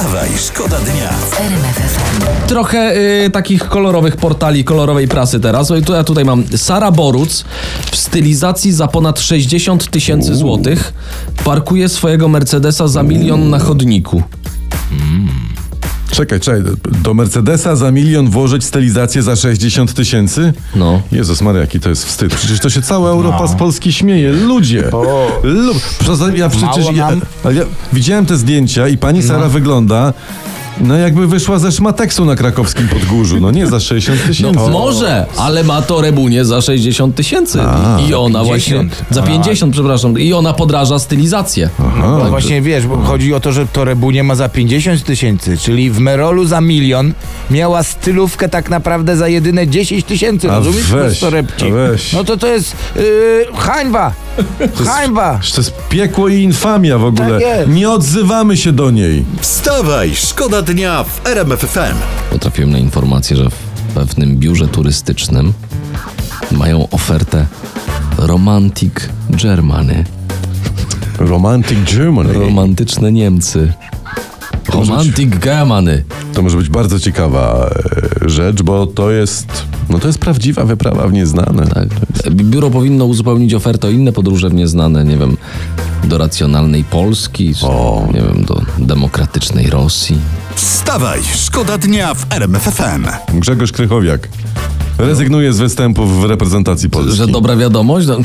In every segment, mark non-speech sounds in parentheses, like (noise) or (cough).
Wstawaj, szkoda dnia. Trochę y, takich kolorowych portali, kolorowej prasy teraz. O, tu- Ja tutaj mam Sara Boruc w stylizacji za ponad 60 tysięcy złotych parkuje swojego Mercedesa za milion na chodniku. Czekaj, czekaj, do Mercedesa za milion włożyć stylizację za 60 tysięcy? No. Jezus Maria, jaki to jest wstyd. Przecież to się cała Europa z Polski śmieje. Ludzie! Lu- Przecież ja przecież ja, ja widziałem te zdjęcia i pani Sara wygląda no jakby wyszła ze szmateksu na krakowskim Podgórzu. No nie za 60 tysięcy. No, może, ale ma to rebunie za 60 tysięcy. I ona właśnie. 50. Za 50, przepraszam. I ona podraża stylizację. No bo właśnie wiesz, bo chodzi o to, że Torebunie ma za 50 tysięcy, czyli w Merolu za milion miała stylówkę tak naprawdę za jedyne 10 tysięcy, A rozumiesz? weź, Bez a weź. No to to jest yy, hańba! Hańba! To jest piekło i infamia w ogóle. Tak jest. Nie odzywamy się do niej. Wstawaj, szkoda dnia w RMF FM. Potrafiłem na informację, że w pewnym biurze turystycznym mają ofertę Romantic Germany. Romantic Germany. Romantyczne Niemcy. Romantic Germany. To może być bardzo ciekawa e, rzecz, bo to jest, no to jest prawdziwa wyprawa w nieznane. Tak. Biuro powinno uzupełnić ofertę o inne podróże w nieznane, nie wiem, do racjonalnej Polski, czy, O. nie wiem, do demokratycznej Rosji. Wstawaj, szkoda dnia w RMF FM. Grzegorz Krychowiak rezygnuje z występów w reprezentacji Polski. Że dobra wiadomość? No,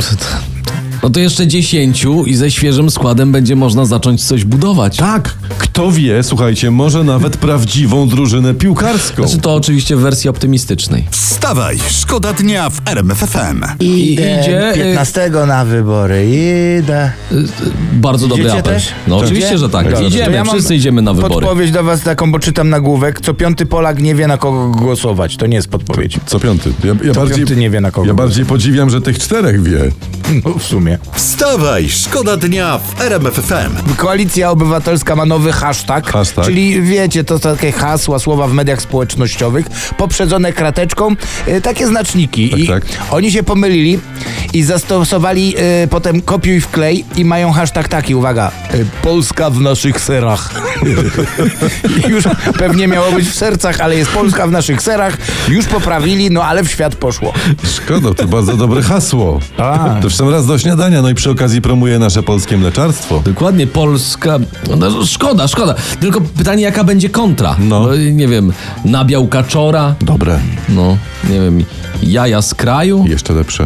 no to jeszcze dziesięciu i ze świeżym składem będzie można zacząć coś budować. Tak, kto wie, słuchajcie, może nawet prawdziwą drużynę piłkarską. Znaczy to oczywiście w wersji optymistycznej. Wstawaj, szkoda dnia w RMF FM. Idę idzie, y- 15 na wybory, idę. Bardzo dobry Idziecie apel. też? No Tak. oczywiście, że tak. Dobrze. To Idziemy, ja mam wszyscy idziemy na wybory. Podpowiedź do was taką, bo czytam nagłówek. Co piąty Polak nie wie na kogo głosować. To nie jest podpowiedź. Co piąty. Ja, ja Co bardziej, piąty nie wie, na kogo Ja bardziej podziwiam, że tych czterech wie. No, w sumie. Wstawaj, szkoda dnia w RMF FM. Koalicja Obywatelska ma nowy hashtag, Hashtag. czyli wiecie, to takie hasła, słowa w mediach społecznościowych, poprzedzone krateczką, e, takie znaczniki. Tak, I tak. oni się pomylili i zastosowali e, potem kopiuj wklej i mają hashtag taki, uwaga, Polska w naszych serach. (laughs) Już pewnie miało być w sercach, ale jest Polska w naszych serach. Już poprawili, no ale w świat poszło. Szkoda, to bardzo dobre hasło. A. To w sam raz do śniadania, no i przy okazji promuje nasze polskie mleczarstwo. Dokładnie, Polska. No, szkoda, szkoda. Tylko pytanie, jaka będzie kontra? No. Bo, nie wiem, nabiał kaczora, Dobre. no, nie wiem, jaja z kraju. Jeszcze lepsze.